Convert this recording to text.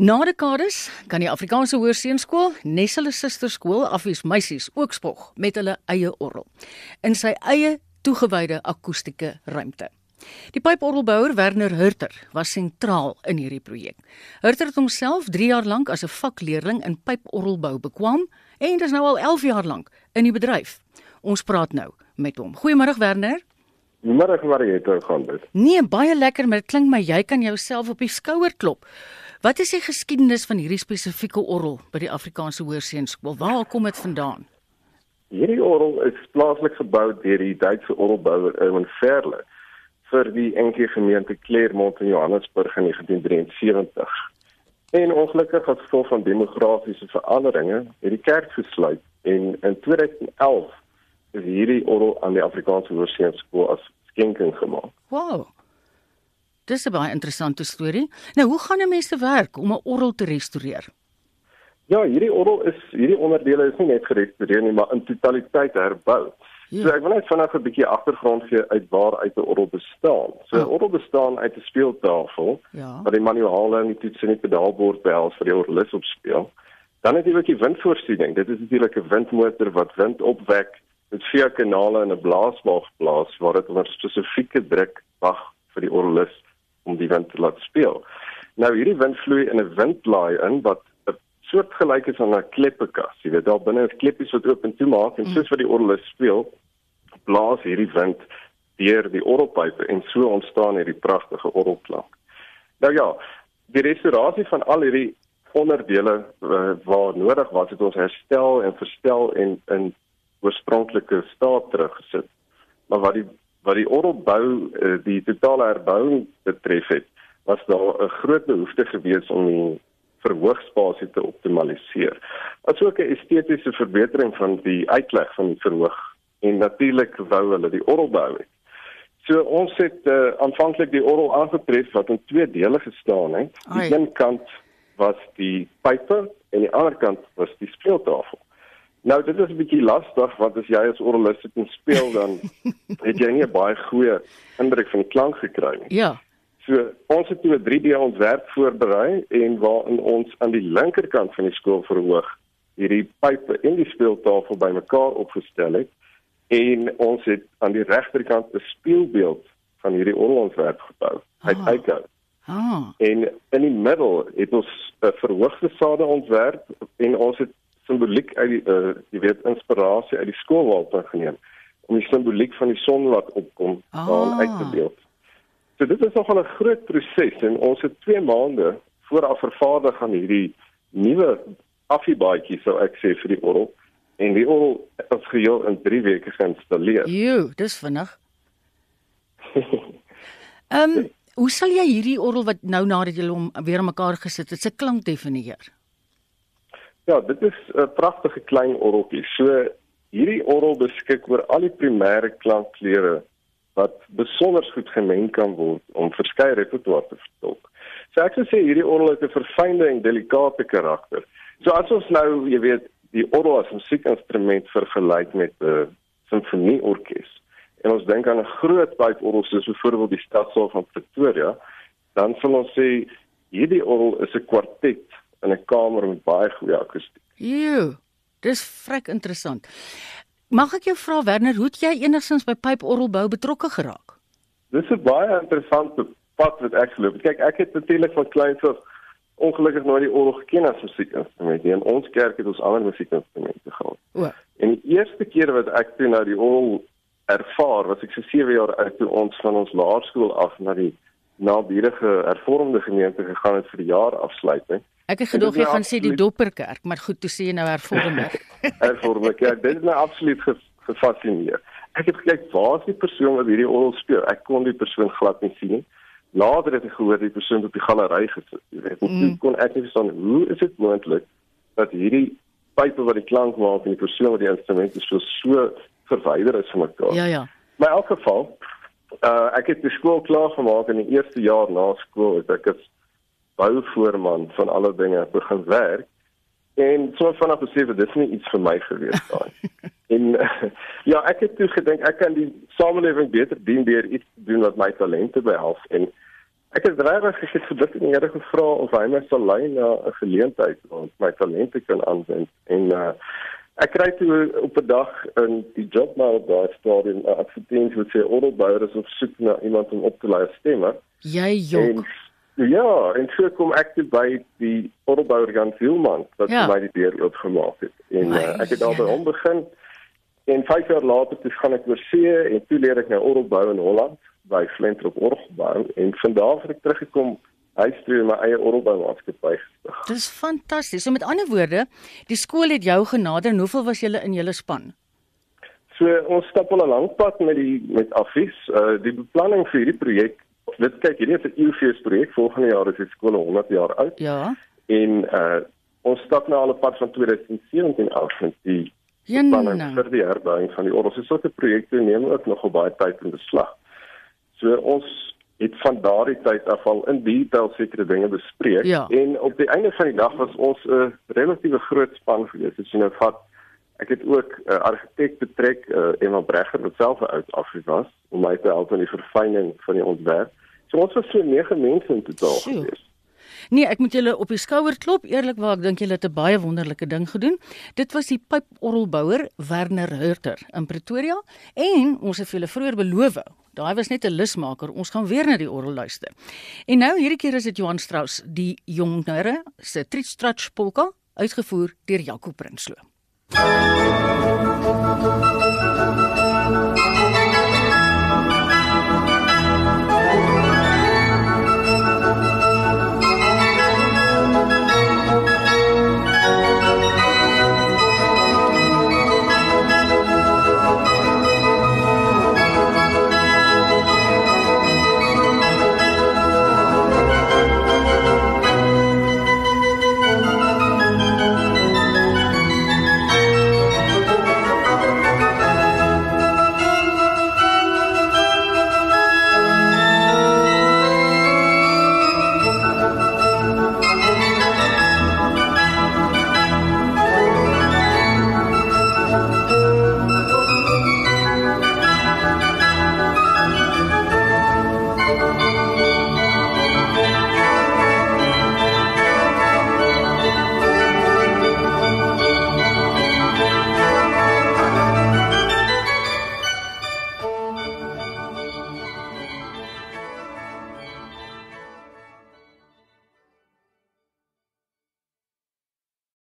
Na dekades kan die Afrikaanse Hoërseunskool, nes hulle susterskool Affies Meisies ook spog met hulle eie orgel in sy eie toegewyde akoestiese ruimte. Die pyporgelbouer Werner Hurter was sentraal in hierdie projek. Hurter het homself 3 jaar lank as 'n vakleerling in pyporgelbou bekwam en dis nou al 11 jaar lank in die bedryf. Ons praat nou met hom. Goeiemôre Werner. Goeiemôre Mariette, gaan dit? Nee, baie lekker, maar dit klink my jy kan jouself op die skouer klop. Wat is die geskiedenis van hierdie spesifieke orgel by die Afrikaanse Hoërseunskool? Waar kom dit vandaan? Hierdie orgel is plaaslik gebou deur die Duitse orgelbouer Erwin Verle vir die NG gemeente Claremont in Johannesburg in 1973. En ongelukkig as gevolg van demografiese veranderinge het die kerk gesluit en in 2011 is hierdie orgel aan die Afrikaanse Hoërseunskool as skenking gemaak. Wow. Dis 'n baie interessante storie. Nou, hoe gaan 'n mens te werk om 'n orgel te restoreer? Ja, hierdie orgel is hierdie onderdele is nie net gerestoreer nie, maar in totaliteit herbou. Ja. So ek wil net vinnig 'n bietjie agtergrond gee uit waar uit 'n orgel bestaan. So 'n ja. orgel bestaan uit 'n speeltafel ja. wat die manuale en die toets en die pedaalbord behels vir die orgelis op speel. Dan het jy ook die windvoorsiening. Dit is natuurlik 'n windmotor wat wind opwek met vier kanale en 'n blaasbalg blaas waar dit onder spesifieke druk wag vir die orgelis om die wind te laat speel. Nou hierdie wind vloei in 'n windlaai in wat 'n soort gelyk is aan 'n kleppekas. Jy weet daar binne is kleppies wat oop en toe maak en soos wat die orgel speel, blaas hierdie wind deur die orgelpype en so ontstaan hierdie pragtige orgelklank. Nou ja, die restaurasie van al hierdie onderdele uh, waar nodig was het ons herstel en verstel en in oorspronklike staat teruggesit. Maar wat die wat die orgelbou uh, die totale herbouing betref het, was daar 'n groot behoefte gewees om die verhoogspasie te optimaliseer. Asook 'n estetiese verbetering van die uitleg van die verhoog en natuurlik wou hulle die orgel bou. So ons het uh, aanvanklik die orgel aangetref wat in twee dele gestaan het. Die een kant was die pype en die ander kant was die speeltafel. Nou dit is 'n bietjie lastig want as jy as orgelis sit en speel dan het jy nie 'n baie goeie indruk van die klank gekry nie. Ja. So ons het toe 'n 3D ontwerp voorberei en waarin ons aan die linkerkant van die skool verhoog hierdie pype en die speeltafel bymekaar opgestel het en ons het aan die regterkant 'n spieelbeeld van hierdie orgelontwerp gebou. Hy Ah. kyk uit. Ah. En in die middel het ons 'n verhoogde sade ontwerp en ons het simboliek uit die uh, jy weet inspirasie uit die skoolwal geneem om die simboliek van die son wat opkom Ah. daarin uit te beeld. So dit is nogal 'n groot proses en ons het 2 maande vooraf vervaardig aan hierdie nuwe affiebaadjie sou ek sê vir die orgel en die orgel is geheel in 3 weke geïnstalleer. Jo, dis vinnig. Ehm, um, hoe sal jy hierdie orgel wat nou nadat jy hom weer aan mekaar gesit het, se klank definieer? Ja, dit is 'n pragtige klein orgeltjie. So hierdie orgel beskik oor al die primêre klankkleure wat besonder goed gemeng kan word om verskeie repertoire te vertolk. So ek sou sê hierdie orgel het 'n verfynde en delikate karakter. So as ons nou, jy weet, die orgel as 'n musiekinstrument vergelyk met 'n simfonieorkes en ons dink aan 'n groot pyporgel soos byvoorbeeld die Stadsaal van Pretoria, dan sal ons sê hierdie orgel is 'n kwartet in 'n kamer met baie goeie akoestiek. Jo, dis vrek interessant. Mag ek jou vra Werner, hoe het jy enigstens by pyporgelbou betrokke geraak? Dis 'n baie interessante pad wat ek geloop het. Kyk, ek het natuurlik van kleins af ongelukkig nooit die orgel geken as musiekinstrument. In ons kerk het ons ander musiekinstrumente gehad. O, En die eerste keer wat ek toe nou die orgel ervaar, was ek so 7 jaar oud toe ons van ons laerskool af na die naburige hervormde gemeente gegaan het vir die jaarafsluiting. Ek het En dit jy is gaan sê die absoluut- Dopperkerk, maar goed, toe sê jy nou hervorming. hervormde kerk. Dit het my absoluut ge gefascineer. Ek het gekyk waar is die persoon wat hierdie orgel speel? Ek kon die persoon glad nie sien nie. Later het ek gehoor die persoon op die galery gesit. Jy weet, mm. Mm. kon ek nie verstaan hoe is dit moontlik dat hierdie pype wat die klank maak en die persoon wat die instrumente speel so verwyder is van mekaar. ja, ja. Maar in elk geval, uh ek het die skool klaar gemaak in die eerste jaar na skool het ek as bouvoorman van alle dinge begin werk. En so vanaf besef ek dis nie iets vir my gewees daai. en ja, ek het toe gedink ek kan die samelewing beter dien deur iets te doen wat my talente behelp en Ek het regtig gesê vir dit en Here gevra of hy my sal lei na 'n geleentheid om my talente kan aanwend en uh ek kry toe op 'n dag in die jobmail daar staan 'n advertensie wat sê ordelbouer is op soek na iemand om op te lei stemmer. Jy jok. En, ja, en so kom ek toe by die ordelbouer Jan Vilman wat ja. vir my die deur oopgemaak het. En uh, ek het daar by hom begin. En 5 jaar later toe gaan ek oor see en toe leer ek nou ordelbou in Holland by Flintrop Orgelbou en van daar af het ek teruggekom huis toe in my eie orgelboumaatskappy gestig. Dis fantasties. So met ander woorde, die skool het jou genader en hoeveel was julle in julle span? So ons stap al 'n lang pad met die met Afis. Uh die beplanning vir hierdie projek, dit kyk hierdie is 'n UFS projek. Volgende jaar is die skool 100 jaar oud. Ja. En uh ons stap nou al 'n pad van 2017 af met die beplanning vir die herbouing van die orgel. So sulke projekte neem ook nog baie tyd in beslag. So ons het van daardie tyd af al in detail sekere dinge bespreek ja. en op die einde van die dag was ons 'n relatiewe groot span gewees. As jy nou vat, ek het ook 'n uh, argitek betrek, uh, Emma Bregger wat self uit Afrika was om my te help in die verfyning van die ontwerp. So ons was so 9 mense in totaal gewees. Nee, ek moet julle op die skouer klop. Eerlikwaar, ek dink julle het 'n baie wonderlike ding gedoen. Dit was die pyporgelbouer Werner Hurter in Pretoria en ons het vir julle vroeër beloof. Daai was net 'n lusmaker. Ons gaan weer na die orgel luister. En nou hierdie keer is dit Johan Strauss, die jongere se Tritstrach polka, uitgevoer deur Jaco Prinsloo.